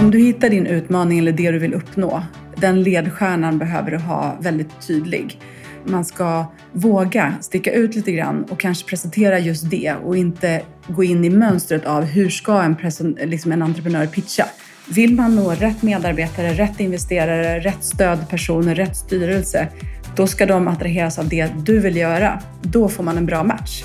Om du hittar din utmaning eller det du vill uppnå, den ledstjärnan behöver du ha väldigt tydlig. Man ska våga sticka ut lite grann och kanske presentera just det och inte gå in i mönstret av hur ska en, liksom en entreprenör pitcha. Vill man nå rätt medarbetare, rätt investerare, rätt stödpersoner, rätt styrelse, då ska de attraheras av det du vill göra. Då får man en bra match.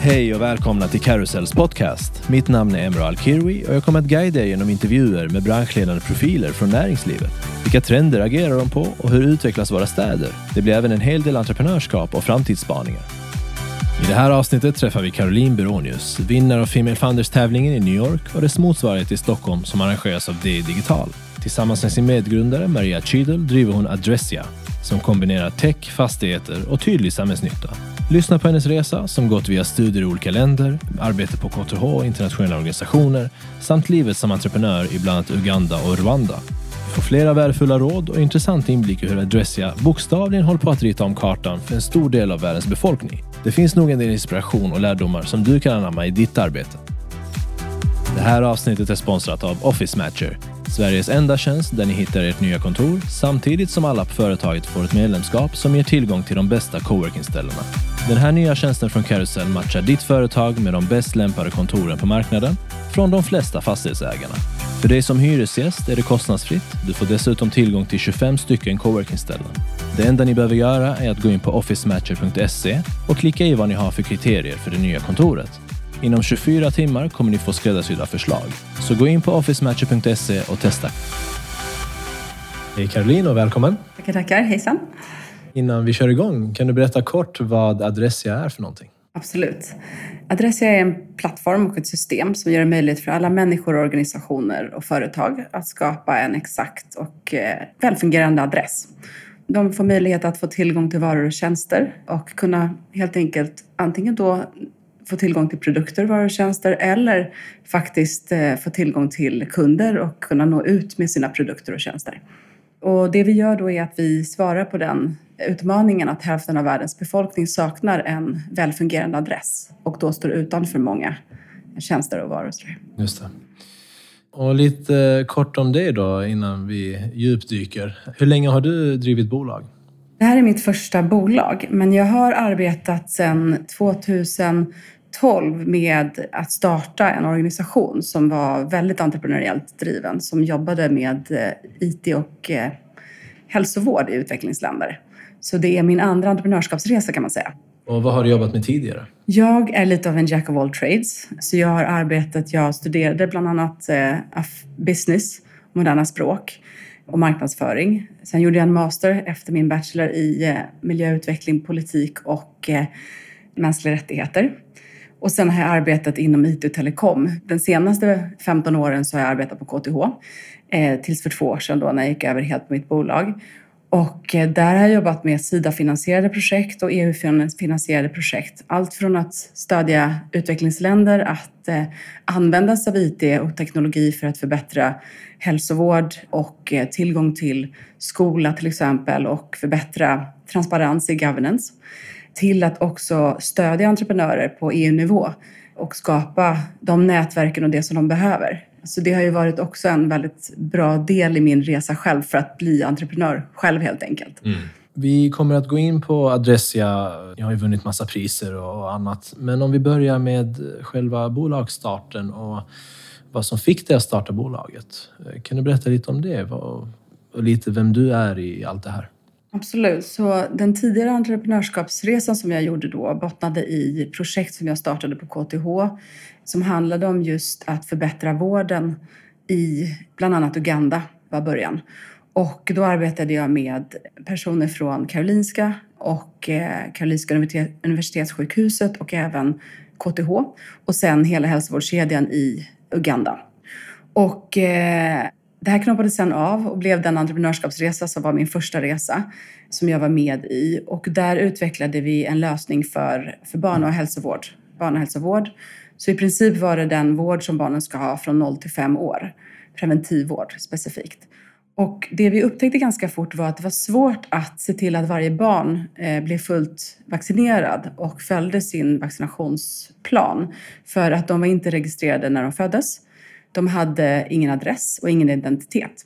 Hej och välkomna till Carousels podcast. Mitt namn är Emre Alkirwi och jag kommer att guida er genom intervjuer med branschledande profiler från näringslivet. Vilka trender agerar de på och hur utvecklas våra städer? Det blir även en hel del entreprenörskap och framtidsspaningar. I det här avsnittet träffar vi Caroline Beronius, vinnare av Female Founders-tävlingen i New York och dess motsvarighet i Stockholm som arrangeras av DI Digital. Tillsammans med sin medgrundare Maria Cheadle driver hon Adressia, som kombinerar tech, fastigheter och tydlig samhällsnytta. Lyssna på hennes resa som gått via studier i olika länder, arbete på KTH och internationella organisationer samt livet som entreprenör i bland annat Uganda och Rwanda. Du får flera värdefulla råd och intressant inblick i hur Adressia bokstavligen håller på att rita om kartan för en stor del av världens befolkning. Det finns nog en del inspiration och lärdomar som du kan anamma i ditt arbete. Det här avsnittet är sponsrat av Office Matcher, Sveriges enda tjänst där ni hittar ert nya kontor samtidigt som alla på företaget får ett medlemskap som ger tillgång till de bästa coworkingställena. Den här nya tjänsten från Carousel matchar ditt företag med de bäst lämpade kontoren på marknaden från de flesta fastighetsägarna. För dig som hyresgäst är det kostnadsfritt. Du får dessutom tillgång till 25 stycken coworking-ställen. Det enda ni behöver göra är att gå in på officematcher.se och klicka i vad ni har för kriterier för det nya kontoret. Inom 24 timmar kommer ni få skräddarsydda förslag. Så gå in på officematcher.se och testa. Hej Caroline och välkommen! Tackar, tackar. Hejsan! Innan vi kör igång, kan du berätta kort vad Adressia är för någonting? Absolut. Adressia är en plattform och ett system som gör det möjligt för alla människor, organisationer och företag att skapa en exakt och eh, välfungerande adress. De får möjlighet att få tillgång till varor och tjänster och kunna helt enkelt antingen då få tillgång till produkter, varor och tjänster eller faktiskt eh, få tillgång till kunder och kunna nå ut med sina produkter och tjänster. Och det vi gör då är att vi svarar på den utmaningen att hälften av världens befolkning saknar en välfungerande adress och då står utanför många tjänster och varor. Just det. Och lite kort om det då innan vi djupdyker. Hur länge har du drivit bolag? Det här är mitt första bolag, men jag har arbetat sedan 2000 2012 med att starta en organisation som var väldigt entreprenöriellt driven som jobbade med eh, IT och eh, hälsovård i utvecklingsländer. Så det är min andra entreprenörskapsresa kan man säga. Och vad har du jobbat med tidigare? Jag är lite av en jack of all trades. Så jag har arbetat, jag studerade bland annat eh, business, moderna språk och marknadsföring. Sen gjorde jag en master efter min bachelor i miljöutveckling, politik och mänskliga rättigheter. Och sen har jag arbetat inom IT och telekom. De senaste 15 åren så har jag arbetat på KTH. Eh, tills för två år sedan då när jag gick över helt på mitt bolag. Och eh, där har jag jobbat med Sida-finansierade projekt och EU-finansierade projekt. Allt från att stödja utvecklingsländer att eh, använda sig av IT och teknologi för att förbättra hälsovård och eh, tillgång till skola till exempel och förbättra transparens i governance till att också stödja entreprenörer på EU-nivå och skapa de nätverken och det som de behöver. Så det har ju varit också en väldigt bra del i min resa själv för att bli entreprenör själv helt enkelt. Mm. Vi kommer att gå in på Adressia. Jag har ju vunnit massa priser och annat. Men om vi börjar med själva bolagsstarten och vad som fick dig att starta bolaget. Eh, kan du berätta lite om det och lite vem du är i allt det här? Absolut. Så den tidigare entreprenörskapsresan som jag gjorde då bottnade i projekt som jag startade på KTH som handlade om just att förbättra vården i bland annat Uganda var början. Och då arbetade jag med personer från Karolinska och eh, Karolinska universitetssjukhuset och även KTH och sen hela hälsovårdskedjan i Uganda. Och eh, det här knoppades sen av och blev den entreprenörskapsresa som var min första resa som jag var med i. Och där utvecklade vi en lösning för, för barn och hälsovård. Barnhälsovård. Så i princip var det den vård som barnen ska ha från 0 till 5 år. Preventivvård specifikt. Och det vi upptäckte ganska fort var att det var svårt att se till att varje barn eh, blev fullt vaccinerad och följde sin vaccinationsplan. För att de var inte registrerade när de föddes. De hade ingen adress och ingen identitet.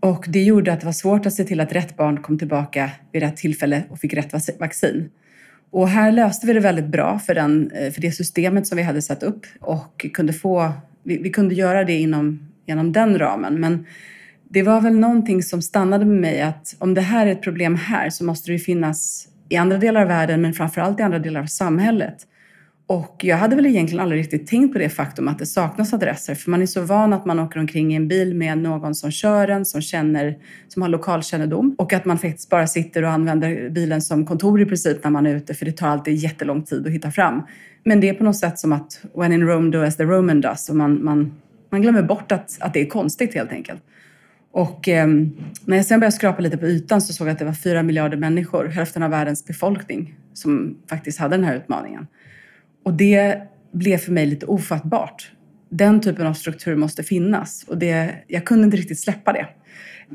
Och det gjorde att det var svårt att se till att rätt barn kom tillbaka vid rätt tillfälle och fick rätt vaccin. Och här löste vi det väldigt bra för, den, eh, för det systemet som vi hade satt upp och kunde få, vi, vi kunde göra det inom, genom den ramen. Men det var väl någonting som stannade med mig att om det här är ett problem här så måste det finnas i andra delar av världen men framförallt i andra delar av samhället. Och jag hade väl egentligen aldrig riktigt tänkt på det faktum att det saknas adresser. För man är så van att man åker omkring i en bil med någon som kör en, som, känner, som har lokalkännedom. Och att man faktiskt bara sitter och använder bilen som kontor i princip när man är ute. För det tar alltid jättelång tid att hitta fram. Men det är på något sätt som att when in Rome do as the Roman does. Och man, man, man glömmer bort att, att det är konstigt helt enkelt. Och eh, när jag sen började skrapa lite på ytan så såg jag att det var fyra miljarder människor, hälften av världens befolkning, som faktiskt hade den här utmaningen. Och det blev för mig lite ofattbart. Den typen av struktur måste finnas och det, jag kunde inte riktigt släppa det.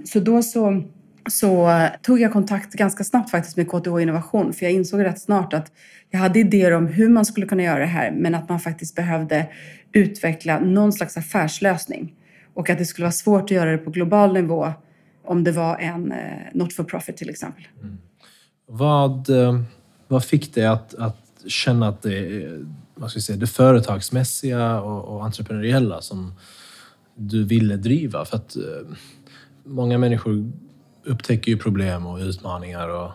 Så då så, så tog jag kontakt ganska snabbt faktiskt med KTH Innovation för jag insåg rätt snart att jag hade idéer om hur man skulle kunna göra det här men att man faktiskt behövde utveckla någon slags affärslösning och att det skulle vara svårt att göra det på global nivå om det var en eh, not for profit till exempel. Mm. Vad, eh, vad fick dig att, att känna att det är vad ska jag säga, det företagsmässiga och, och entreprenöriella som du ville driva? För att eh, många människor upptäcker ju problem och utmaningar och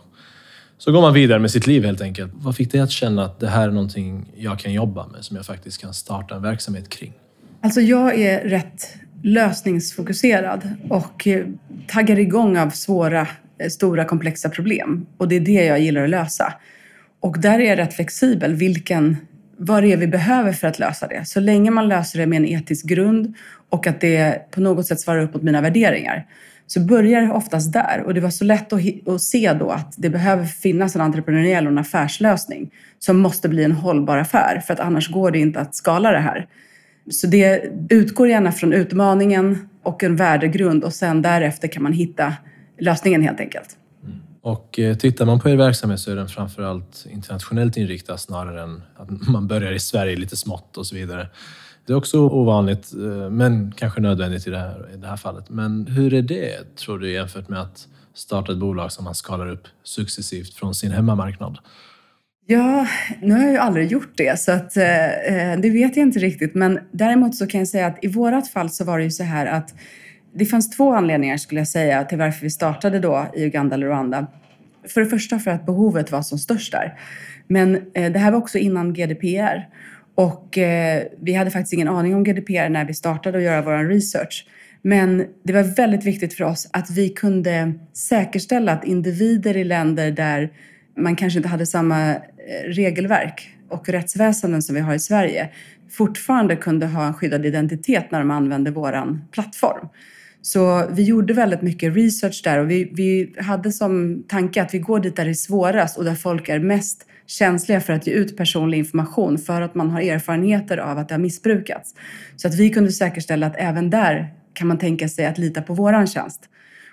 så går man vidare med sitt liv helt enkelt. Vad fick dig att känna att det här är någonting jag kan jobba med, som jag faktiskt kan starta en verksamhet kring? Alltså jag är rätt lösningsfokuserad och eh, taggar igång av svåra, eh, stora, komplexa problem. Och det är det jag gillar att lösa. Och där är jag rätt flexibel vilken, vad det är vi behöver för att lösa det. Så länge man löser det med en etisk grund och att det på något sätt svarar upp mot mina värderingar så börjar det oftast där. Och det var så lätt att, att se då att det behöver finnas en entreprenöriell och en affärslösning som måste bli en hållbar affär för att annars går det inte att skala det här. Så det utgår gärna från utmaningen och en värdegrund och sen därefter kan man hitta lösningen helt enkelt. Och eh, tittar man på er verksamhet så är den framförallt internationellt inriktad snarare än att man börjar i Sverige lite smått och så vidare. Det är också ovanligt, eh, men kanske nödvändigt i det, här, i det här fallet. Men hur är det, tror du, jämfört med att starta ett bolag som man skalar upp successivt från sin hemmamarknad? Ja, nu har jag ju aldrig gjort det så att, eh, eh det vet jag inte riktigt. Men däremot så kan jag säga att i vårat fall så var det ju så här att det fanns två anledningar skulle jag säga till varför vi startade då i Uganda eller Rwanda. För det första för att behovet var som störst där. Men eh, det här var också innan GDPR. Och eh, vi hade faktiskt ingen aning om GDPR när vi startade att göra vår research. Men det var väldigt viktigt för oss att vi kunde säkerställa att individer i länder där man kanske inte hade samma eh, regelverk och rättsväsenden som vi har i Sverige fortfarande kunde ha en skyddad identitet när de använde vår plattform. Så vi gjorde väldigt mycket research där och vi, vi hade som tanke att vi går dit där det är svårast och där folk är mest känsliga för att ge ut personlig information för att man har erfarenheter av att det har missbrukats. Så att vi kunde säkerställa att även där kan man tänka sig att lita på våran tjänst.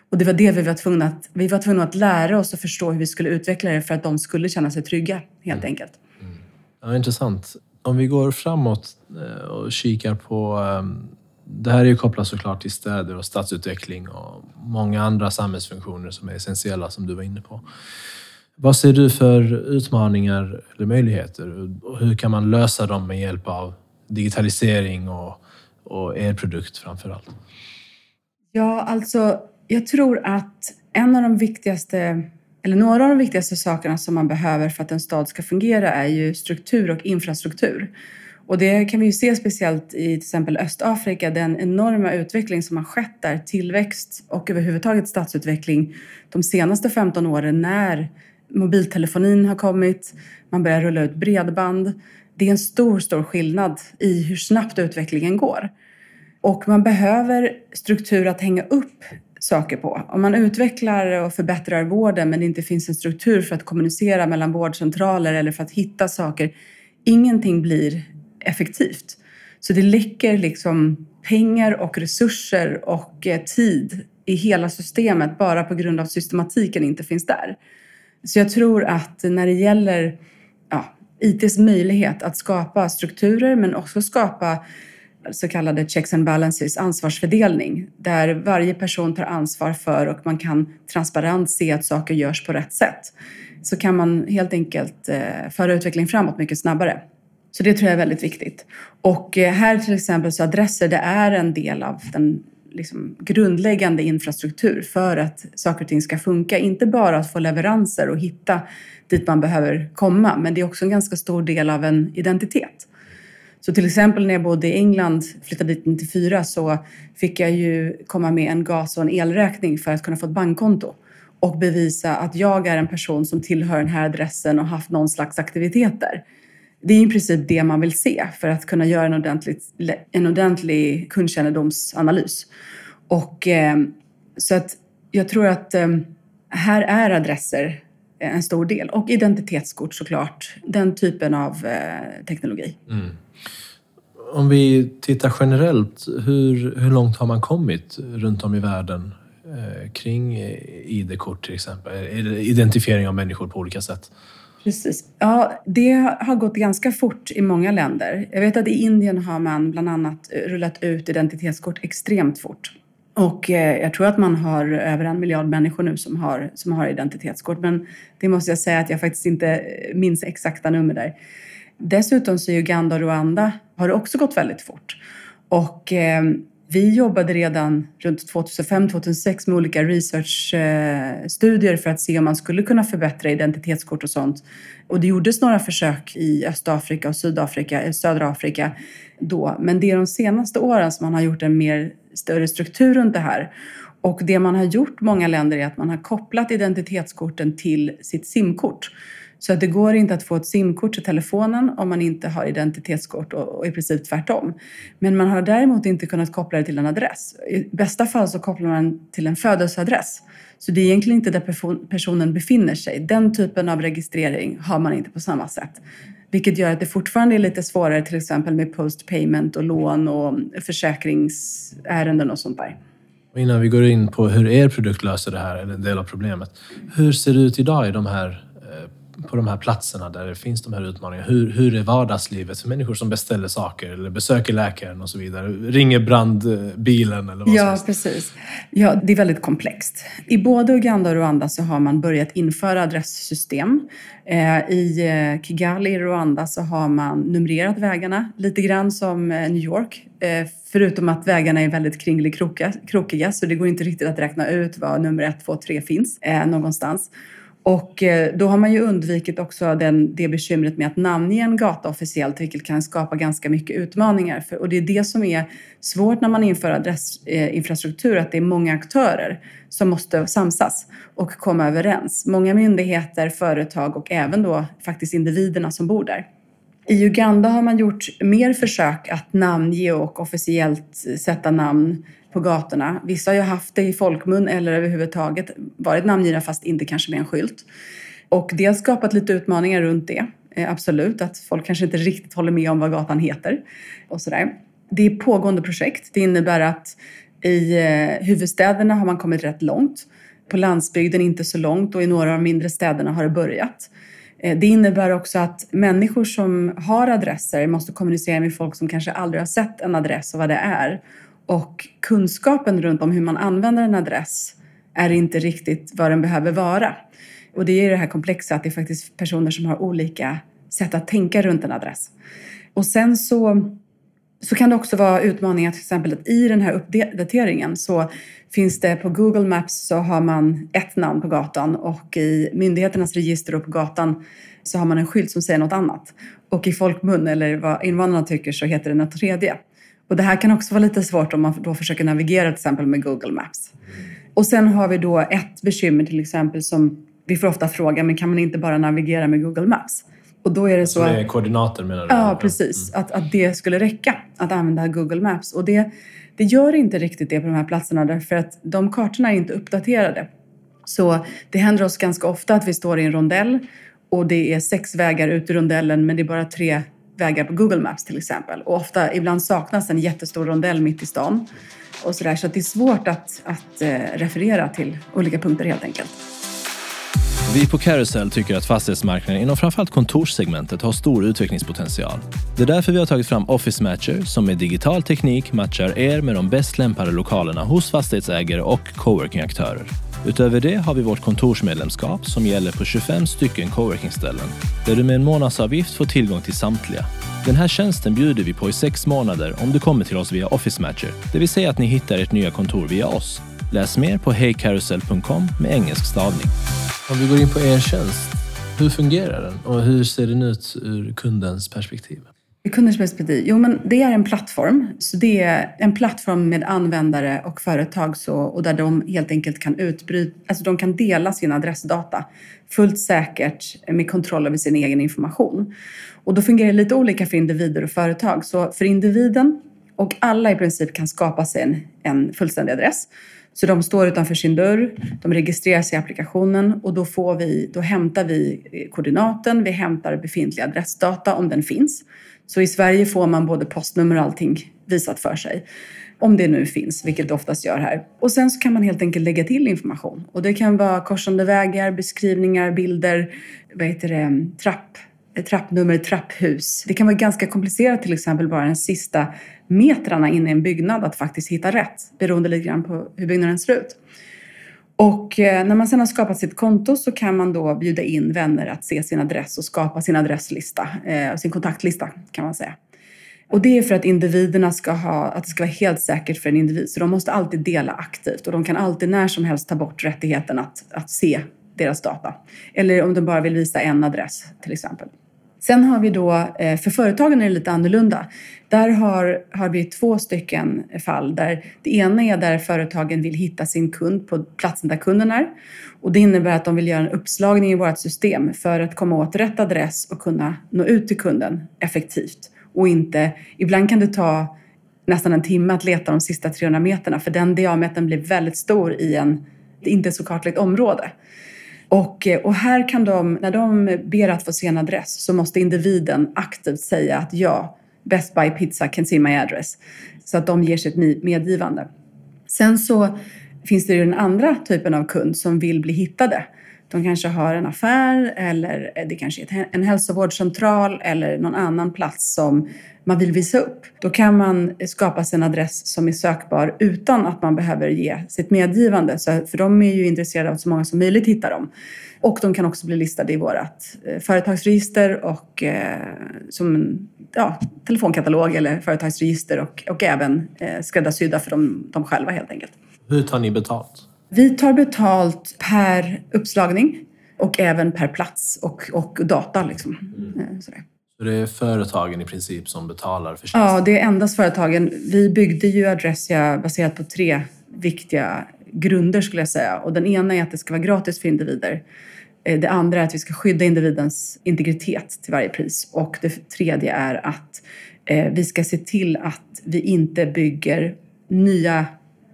Och det var det vi var tvungna att, vi var tvungna att lära oss och förstå hur vi skulle utveckla det för att de skulle känna sig trygga, helt mm. enkelt. Mm. Ja, intressant. Om vi går framåt eh, och kikar på... Det här är ju kopplat såklart till städer och stadsutveckling och många andra samhällsfunktioner som är essentiella, som du var inne på. Vad ser du för utmaningar eller möjligheter och hur kan man lösa dem med hjälp av digitalisering och, och er produkt framför allt? Ja, alltså jag tror att en av de viktigaste, eller några av de viktigaste sakerna som man behöver för att en stad ska fungera är ju struktur och infrastruktur. Och det kan vi ju se speciellt i till exempel Östafrika, den enorma utveckling som har skett där, tillväxt och överhuvudtaget stadsutveckling de senaste 15 åren när mobiltelefonin har kommit, man börjar rulla ut bredband. Det är en stor, stor skillnad i hur snabbt utvecklingen går. Och man behöver struktur att hänga upp saker på. Om man utvecklar och förbättrar vården men det inte finns en struktur för att kommunicera mellan vårdcentraler eller för att hitta saker, ingenting blir effektivt. Så det läcker liksom pengar och resurser och eh, tid i hela systemet bara på grund av att systematiken inte finns där. Så jag tror att när det gäller ja, ITs möjlighet att skapa strukturer men också skapa så kallade checks and balances, ansvarsfördelning, där varje person tar ansvar för och man kan transparent se att saker görs på rätt sätt. Så kan man helt enkelt eh, föra utvecklingen framåt mycket snabbare. Så det tror jag är väldigt viktigt. Och eh, här till exempel så adresser, det är en del av den liksom grundläggande infrastruktur för att saker och ting ska funka. Inte bara att få leveranser och hitta dit man behöver komma, men det är också en ganska stor del av en identitet. Så till exempel när jag bodde i England, flyttade dit 94, så fick jag ju komma med en gas och en elräkning för att kunna få ett bankkonto och bevisa att jag är en person som tillhör den här adressen och haft någon slags aktiviteter. där. Det är i princip det man vill se för att kunna göra en ordentlig, en ordentlig kundkännedomsanalys. Och, eh, så att jag tror att eh, här är adresser en stor del. Och identitetskort såklart. Den typen av eh, teknologi. Mm. Om vi tittar generellt, hur, hur långt har man kommit runt om i världen eh, kring eh, ID-kort till exempel? Identifiering av människor på olika sätt. Precis. Ja, det har gått ganska fort i många länder. Jag vet att i Indien har man bland annat eh, rullat ut identitetskort extremt fort. Och eh, jag tror att man har över en miljard människor nu som har, som har identitetskort. Men det måste jag säga att jag faktiskt inte eh, minns exakta nummer där. Dessutom så i Uganda och Rwanda har det också gått väldigt fort. Och vi jobbade redan runt 2005-2006 med olika researchstudier för att se om man skulle kunna förbättra identitetskort och sånt. Och det gjordes några försök i Östafrika och Sydafrika, eh, södra Afrika då. Men det är de senaste åren som man har gjort en mer större struktur runt det här. Och det man har gjort många länder är att man har kopplat identitetskorten till sitt simkort. Så att det går inte att få ett simkort till telefonen om man inte har identitetskort och, i princip tvärtom. Men man har däremot inte kunnat koppla det till en adress. I bästa fall så kopplar man till en födelseadress. Så det är egentligen inte där personen befinner sig. Den typen av registrering har man inte på samma sätt. Vilket gör att det fortfarande är lite svårare till exempel med post payment och lån och försäkringsärenden och sånt där. Och innan vi går in på hur er produkt löser det här, eller en del av problemet. Hur ser det ut idag i de här på de här platserna där det finns de här utmaningarna. Hur, hur är vardagslivet för människor som beställer saker eller besöker läkaren och så vidare? Ringer brandbilen eller vad Ja, precis. Ja, det är väldigt komplext. I både Uganda och Rwanda så har man börjat införa adresssystem. Eh, I eh, Kigali i Rwanda så har man numrerat vägarna lite grann som eh, New York. Förutom att vägarna är väldigt kringlig krokiga så det går inte riktigt att räkna ut var nummer ett, två, tre finns någonstans. Och eh, då har man ju undvikit också den, det bekymret med att namnge en gata officiellt, vilket kan skapa ganska mycket utmaningar. För, och det är det som är svårt när man inför adressinfrastruktur, eh, att det är många aktörer som måste samsas och komma överens. Många myndigheter, företag och även då faktiskt individerna som bor där. I Uganda har man gjort mer försök att namnge och officiellt eh, sätta namn på gatorna. Vissa har ju haft det i folkmun eller överhuvudtaget varit namngivna fast inte kanske med en skylt. Och det har skapat lite utmaningar runt det. Eh, absolut, att folk kanske inte riktigt håller med om vad gatan heter och sådär. Det är pågående projekt. Det innebär att i eh, huvudstäderna har man kommit rätt långt. På landsbygden inte så långt och i några av de mindre städerna har det börjat. Eh, det innebär också att människor som har adresser måste kommunicera med folk som kanske aldrig har sett en adress och vad det är. Och kunskapen runt om hur man använder en adress är inte riktigt vad den behöver vara. Och det är det här komplexa att det är faktiskt personer som har olika sätt att tänka runt en adress. Och sen så, så kan det också vara utmaningar till exempel att i den här uppdateringen så finns det på Google Maps så har man ett namn på gatan och i myndigheternas register och på gatan så har man en skylt som säger något annat. Och i folkmun eller vad invandrarna tycker så heter det något tredje. Och det här kan också vara lite svårt om man då försöker navigera till exempel med Google Maps. Och sen har vi då ett bekymmer till exempel som vi får ofta fråga, men kan man inte bara navigera med Google Maps? Och då är det så... Med koordinater menar du? Ja, precis. Mm. Att, att det skulle räcka att använda Google Maps. Och det, det gör inte riktigt det på de här platserna därför att de kartorna är inte uppdaterade. Så det händer oss ganska ofta att vi står i en rondell och det är sex vägar ut ur rondellen men det är bara tre vägar på Google Maps till exempel. Och ofta, ibland saknas en jättestor rondell mitt i stan. Och så, där, så det är svårt att, att eh, referera till olika punkter helt enkelt. Vi på Carousel tycker att fastighetsmarknaden inom framförallt kontorssegmentet har stor utvecklingspotential. Det är därför vi har tagit fram Office Matcher som med digital teknik matchar er med de bäst lämpade lokalerna hos fastighetsägare och coworkingaktörer. Utöver det har vi vårt kontorsmedlemskap som gäller på 25 stycken coworkingställen där du med en månadsavgift får tillgång till samtliga. Den här tjänsten bjuder vi på i sex månader om du kommer till oss via Office Matcher, det vill säga att ni hittar ert nya kontor via oss. Läs mer på hejkarusell.com med engelsk stavning. Om vi går in på er tjänst, hur fungerar den och hur ser den ut ur kundens perspektiv? Kunders kundens perspektiv? Jo, men det är en plattform. Så det är en plattform med användare och företag så, och där de helt enkelt kan utbryta, alltså de kan dela sin adressdata fullt säkert med kontroll över sin egen information. Och då fungerar det lite olika för individer och företag. Så för individen och alla i princip kan skapa sig en, en fullständig adress. Så de står utanför sin dörr, de registrerar sig i applikationen och då, får vi, då hämtar vi koordinaten, vi hämtar befintlig adressdata om den finns. Så i Sverige får man både postnummer och allting visat för sig. Om det nu finns, vilket det oftast gör här. Och sen så kan man helt enkelt lägga till information. Och det kan vara korsande vägar, beskrivningar, bilder, vad heter det, trapp, trappnummer, trapphus. Det kan vara ganska komplicerat till exempel bara den sista metrarna in i en byggnad att faktiskt hitta rätt beroende lite grann på hur byggnaden ser ut. Och eh, när man sedan har skapat sitt konto så kan man då bjuda in vänner att se sin adress och skapa sin adresslista, eh, sin kontaktlista kan man säga. Och det är för att individerna ska ha, att det ska vara helt säkert för en individ. Så de måste alltid dela aktivt och de kan alltid när som helst ta bort rättigheten att, att se deras data. Eller om de bara vill visa en adress till exempel. Sen har vi då, eh, för företagen är det lite annorlunda. Där har, har vi två stycken fall. Där det ena är där företagen vill hitta sin kund på platsen där kunden är. Och det innebär att de vill göra en uppslagning i vårt system för att komma åt rätt adress och kunna nå ut till kunden effektivt. Och inte, ibland kan det ta nästan en timme att leta de sista 300 meterna för den diametern blir väldigt stor i en inte så kartlagt område. Och, eh, och här kan de, när de ber att få se en adress så måste individen aktivt säga att ja, Best Buy Pizza can see my address. Så att de ger sitt medgivande. Sen så finns det ju den andra typen av kund som vill bli hittade. De kanske har en affär eller det kanske är en hälsovårdscentral eller någon annan plats som man vill visa upp. Då kan man skapa sig en adress som är sökbar utan att man behöver ge sitt medgivande. För de är ju intresserade av att så många som möjligt hittar dem. Och de kan också bli listade i vårt eh, företagsregister och eh, som en ja, telefonkatalog eller företagsregister och, och även eh, skräddarsydda för dem, dem själva helt enkelt. Hur tar ni betalt? Vi tar betalt per uppslagning och även per plats och, och data. Liksom. Mm. Eh, sådär. Så det är företagen i princip som betalar för tjänsten? Ja, det är endast företagen. Vi byggde ju Adressia baserat på tre viktiga grunder skulle jag säga. Och den ena är att det ska vara gratis för individer. Eh, det andra är att vi ska skydda individens integritet till varje pris. Och det tredje är att eh, vi ska se till att vi inte bygger nya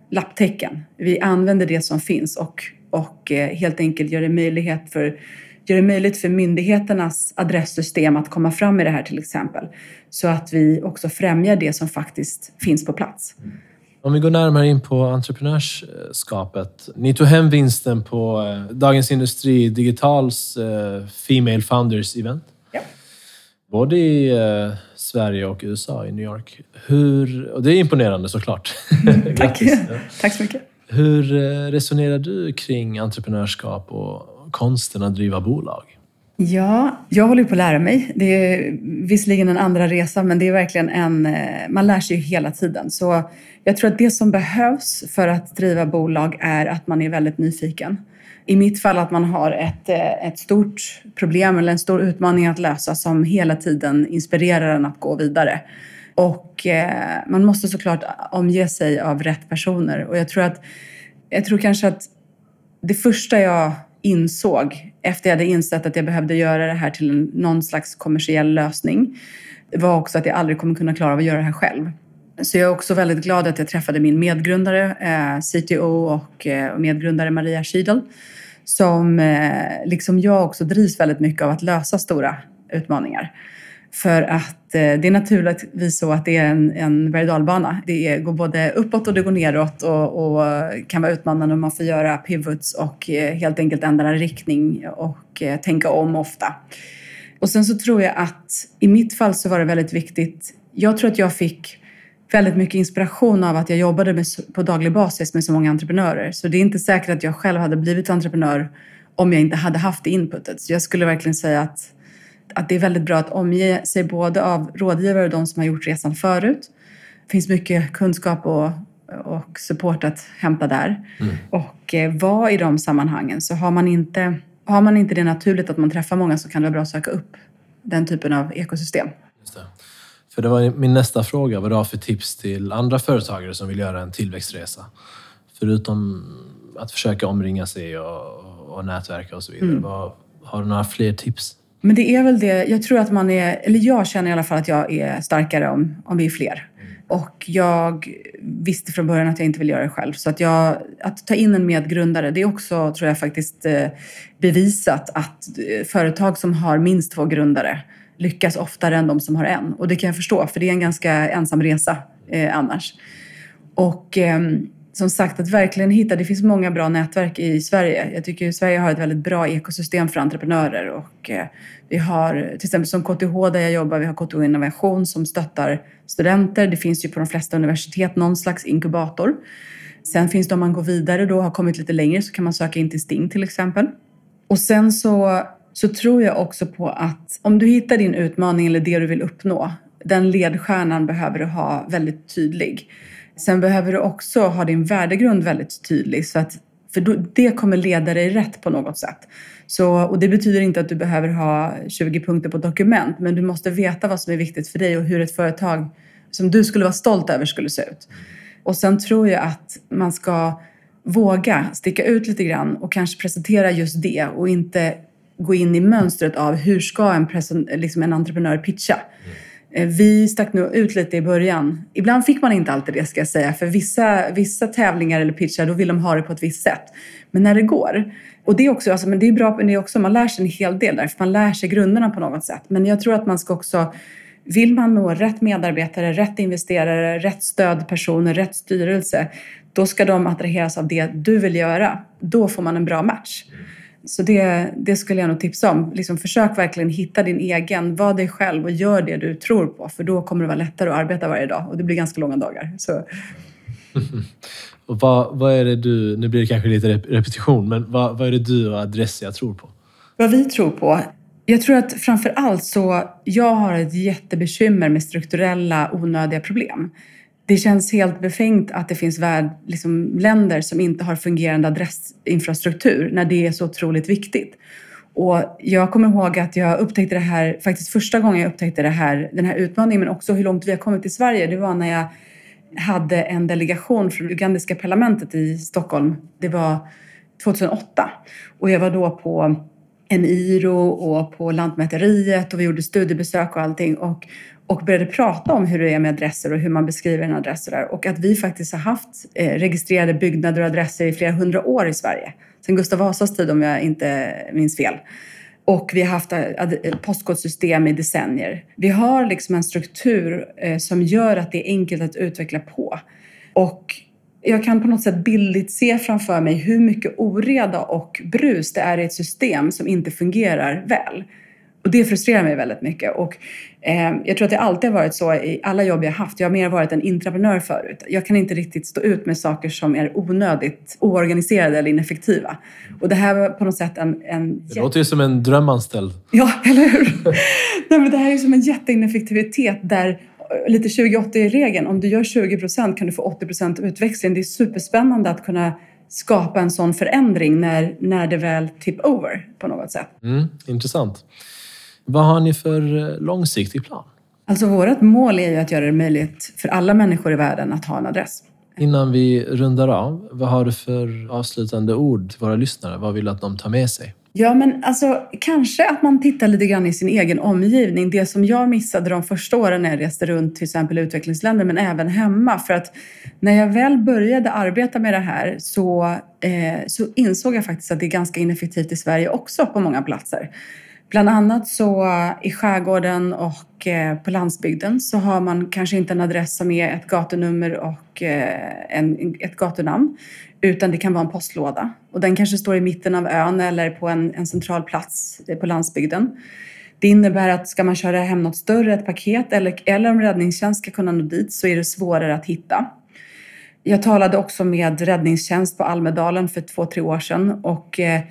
lapptäcken. Vi använder det som finns och, och eh, helt enkelt gör det, möjlighet för, gör det möjligt för myndigheternas adresssystem att komma fram med det här till exempel. Så att vi också främjar det som faktiskt finns på plats. Om vi går närmare in på entreprenörskapet. Ni tog hem vinsten på eh, Dagens Industri Digitals eh, Female Founders Event. Både i Sverige och USA, i New York. Hur, och det är imponerande såklart. Tack. Tack så mycket. Hur eh, resonerar du kring entreprenörskap och konsten att driva bolag? Ja, jag håller på att lära mig. Det är visserligen en andra resa, men det är verkligen en... Eh, man lär sig ju hela tiden. Så jag tror att det som behövs för att driva bolag är att man är väldigt nyfiken i mitt fall att man har ett, eh, ett stort problem eller en stor utmaning att lösa som hela tiden inspirerar en att gå vidare. Och eh, man måste såklart omge sig av rätt personer. Och jag tror att, jag tror kanske att det första jag insåg efter jag hade insett att jag behövde göra det här till en, någon slags kommersiell lösning var också att jag aldrig kommer kunna klara av att göra det här själv. Så jag är också väldigt glad att jag träffade min medgrundare, eh, CTO och eh, medgrundare Maria Schiedel som eh, liksom jag också drivs väldigt mycket av att lösa stora utmaningar. För att eh, det är naturligtvis så att det är en, en berg dalbana. Det är, går både uppåt och det går neråt och, och kan vara utmanande om man får göra pivots och eh, helt enkelt ändra riktning och eh, tänka om ofta. Och sen så tror jag att i mitt fall så var det väldigt viktigt. Jag tror att jag fick väldigt mycket inspiration av att jag jobbade med, på daglig basis med så många entreprenörer. Så det är inte säkert att jag själv hade blivit entreprenör om jag inte hade haft det inputet. Så jag skulle verkligen säga att, att det är väldigt bra att omge sig både av rådgivare och de som har gjort resan förut. Det finns mycket kunskap och, och support att hämta där. Mm. Och eh, vara i de sammanhangen. Så har man, inte, har man inte det naturligt att man träffar många så kan det vara bra att söka upp den typen av ekosystem. För det var min nästa fråga, vad du har för tips till andra företagare som vill göra en tillväxtresa? Förutom att försöka omringa sig och, och nätverka och så vidare. Mm. Vad, har du några fler tips? Men det är väl det, jag tror att man är, eller jag känner i alla fall att jag är starkare om, om vi är fler. Mm. Och jag visste från början att jag inte vill göra det själv. Så att, jag, att ta in en medgrundare, det är också, tror jag faktiskt, eh, bevisat att eh, företag som har minst två grundare lyckas oftare än de som har en. Och det kan jag förstå, för det är en ganska ensam resa eh, annars. Och eh, som sagt, att verkligen hitta, det finns många bra nätverk i Sverige. Jag tycker att Sverige har ett väldigt bra ekosystem för entreprenörer. Och, eh, vi har till exempel som KTH där jag jobbar, vi har KTH Innovation som stöttar studenter. Det finns ju på de flesta universitet någon slags inkubator. Sen finns det om man går vidare då, har kommit lite längre, så kan man söka in till Sting till exempel. Och sen så så tror jag också på att om du hittar din utmaning eller det du vill uppnå, den ledstjärnan behöver du ha väldigt tydlig. Sen behöver du också ha din värdegrund väldigt tydlig så att för då, det kommer leda dig rätt på något sätt. Så, och det betyder inte att du behöver ha 20 punkter på dokument, men du måste veta vad som är viktigt för dig och hur ett företag som du skulle vara stolt över skulle se ut. Och sen tror jag att man ska våga sticka ut lite grann och kanske presentera just det och inte gå in i mönstret av hur ska en, liksom en entreprenör pitcha. Mm. Vi stack nog ut lite i början. Ibland fick man inte alltid det ska jag säga. För vissa, vissa tävlingar eller pitchar, då vill de ha det på ett visst sätt. Men när det går. Och det är också, alltså, men det är bra, men det är också, man lär sig en hel del där. För man lär sig grunderna på något sätt. Men jag tror att man ska också vill man nå rätt medarbetare, rätt investerare, rätt stödpersoner, rätt styrelse, då ska de attraheras av det du vill göra. Då får man en bra match. Mm. Så det, det skulle jag nog tipsa om. Liksom försök verkligen hitta din egen, var dig själv och gör det du tror på. För då kommer det vara lättare att arbeta varje dag och det blir ganska långa dagar. Så. och vad, vad är det du, nu blir det kanske lite repetition, men vad, vad är det du och Adressia tror på? Vad vi tror på? Jag tror att framför allt så, jag har ett jättebekymmer med strukturella onödiga problem det känns helt befängt att det finns värld, liksom, länder som inte har fungerande adressinfrastruktur när det är så otroligt viktigt. Och jag kommer ihåg att jag upptäckte det här, faktiskt första gången jag upptäckte det här, den här utmaningen, men också hur långt vi har kommit i Sverige. Det var när jag hade en delegation från ugandiska parlamentet i Stockholm. Det var 2008 och jag var då på en IRO och på Lantmäteriet och vi gjorde studiebesök och allting. Och och började prata om hur det är med adresser och hur man beskriver en adress och, där. och att vi faktiskt har haft eh, registrerade byggnader och adresser i flera hundra år i Sverige. Sen Gustav Vasas tid om jag inte minns fel. Och vi har haft eh, eh, postkodsystem i decennier. Vi har liksom en struktur eh, som gör att det är enkelt att utveckla på. Och jag kan på något sätt bildligt se framför mig hur mycket oreda och brus det är i ett system som inte fungerar väl. Och det frustrerar mig väldigt mycket. Och, eh, jag tror att det alltid har varit så i alla jobb jag haft. Jag har mer varit en intraprenör förut. Jag kan inte riktigt stå ut med saker som är onödigt oorganiserade eller ineffektiva. Och det här var på något sätt en... en det låter ju som en drömanställd. Ja, eller hur? Nej, men det här är som en jätteineffektivitet där eh, lite 20-80-regeln. Om du gör 20 procent kan du få 80 procent utväxling. Det är superspännande att kunna skapa en sån förändring när, när det väl tip over på något sätt. Mm, intressant. Vad har ni för eh, långsiktig plan? Alltså vårt mål är ju att göra det möjligt för alla människor i världen att ha en adress. Innan vi rundar av, vad har du för avslutande ord till våra lyssnare? Vad vill du att de tar med sig? Ja, men alltså kanske att man tittar lite grann i sin egen omgivning. Det som jag missade de första åren när jag reste runt till exempel utvecklingsländer, men även hemma. För att när jag väl började arbeta med det här så, eh, så insåg jag faktiskt att det är ganska ineffektivt i Sverige också på många platser. Bland annat så eh, i skärgården och eh, på landsbygden så har man kanske inte en adress som är ett gatunummer och eh, en, ett gatunamn utan det kan vara en postlåda. Och den kanske står i mitten av ön eller på en, en central plats på landsbygden. Det innebär att ska man köra hem något större, ett paket eller, eller om räddningstjänst ska kunna nå dit så är det svårare att hitta. Jag talade också med räddningstjänst på Almedalen för två, tre år sedan och eh,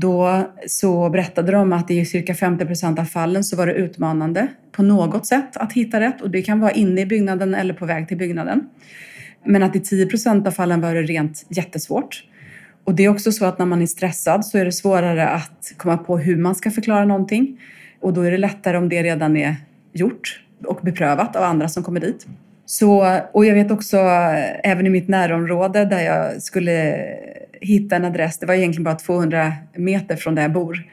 då så berättade de att i cirka 50 procent av fallen så var det utmanande på något sätt att hitta rätt och det kan vara inne i byggnaden eller på väg till byggnaden. Men att i 10 procent av fallen var det rent jättesvårt. Och det är också så att när man är stressad så är det svårare att komma på hur man ska förklara någonting. Och då är det lättare om det redan är gjort och beprövat av andra som kommer dit. Så, och jag vet också, eh, även i mitt närområde där jag skulle hitta en adress, det var egentligen bara 200 meter från där jag bor.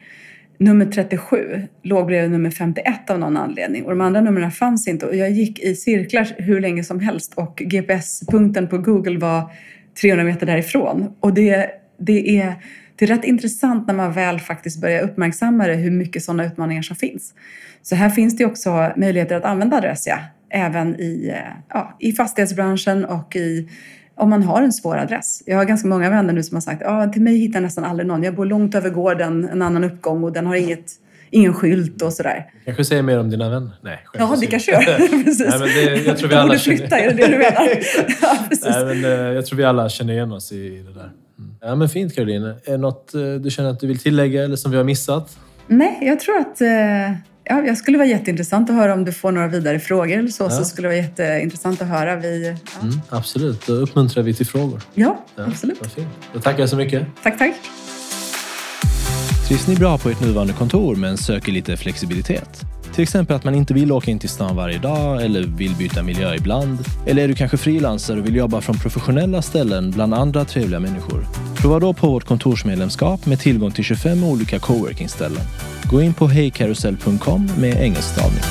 Nummer 37 låg bredvid nummer 51 av någon anledning och de andra numren fanns inte. Och jag gick i cirklar hur länge som helst och GPS-punkten på Google var 300 meter därifrån. Och det, det, är, det är rätt intressant när man väl faktiskt börjar uppmärksamma det, hur mycket sådana utmaningar som finns. Så här finns det också möjligheter att använda Adressia även i, eh, ja, i fastighetsbranschen och i om man har en svår adress. Jag har ganska många vänner nu som har sagt att till mig hittar nästan aldrig någon. Jag bor långt över gården, en annan uppgång och den har inget, ingen skylt och sådär. kanske säger mer om dina vänner? Nej, Ja, det kanske gör. precis. Nej, men det, jag tror vi alla borde flytta, är det det du menar? ja, Nej, men, eh, jag tror vi alla känner igen oss i det där. Mm. Ja, men fint Caroline. Är det något eh, du känner att du vill tillägga eller som vi har missat? Nej, jag tror att Ja, jag skulle vara jätteintressant att höra om du får några vidare frågor eller så. Ja. Så skulle det vara jätteintressant att höra. Vi, ja. mm, absolut, då uppmuntrar vi till frågor. Ja, ja absolut. Då tackar jag så mycket. Tack, tack. Trivs ni bra på ert nuvarande kontor men söker lite flexibilitet? Till exempel att man inte vill åka in till stan varje dag eller vill byta miljö ibland. Eller är du kanske frilansare och vill jobba från professionella ställen bland andra trevliga människor? Prova då på vårt kontorsmedlemskap med tillgång till 25 olika coworking-ställen. Gå in på hejkarusell.com med engelsk stavning.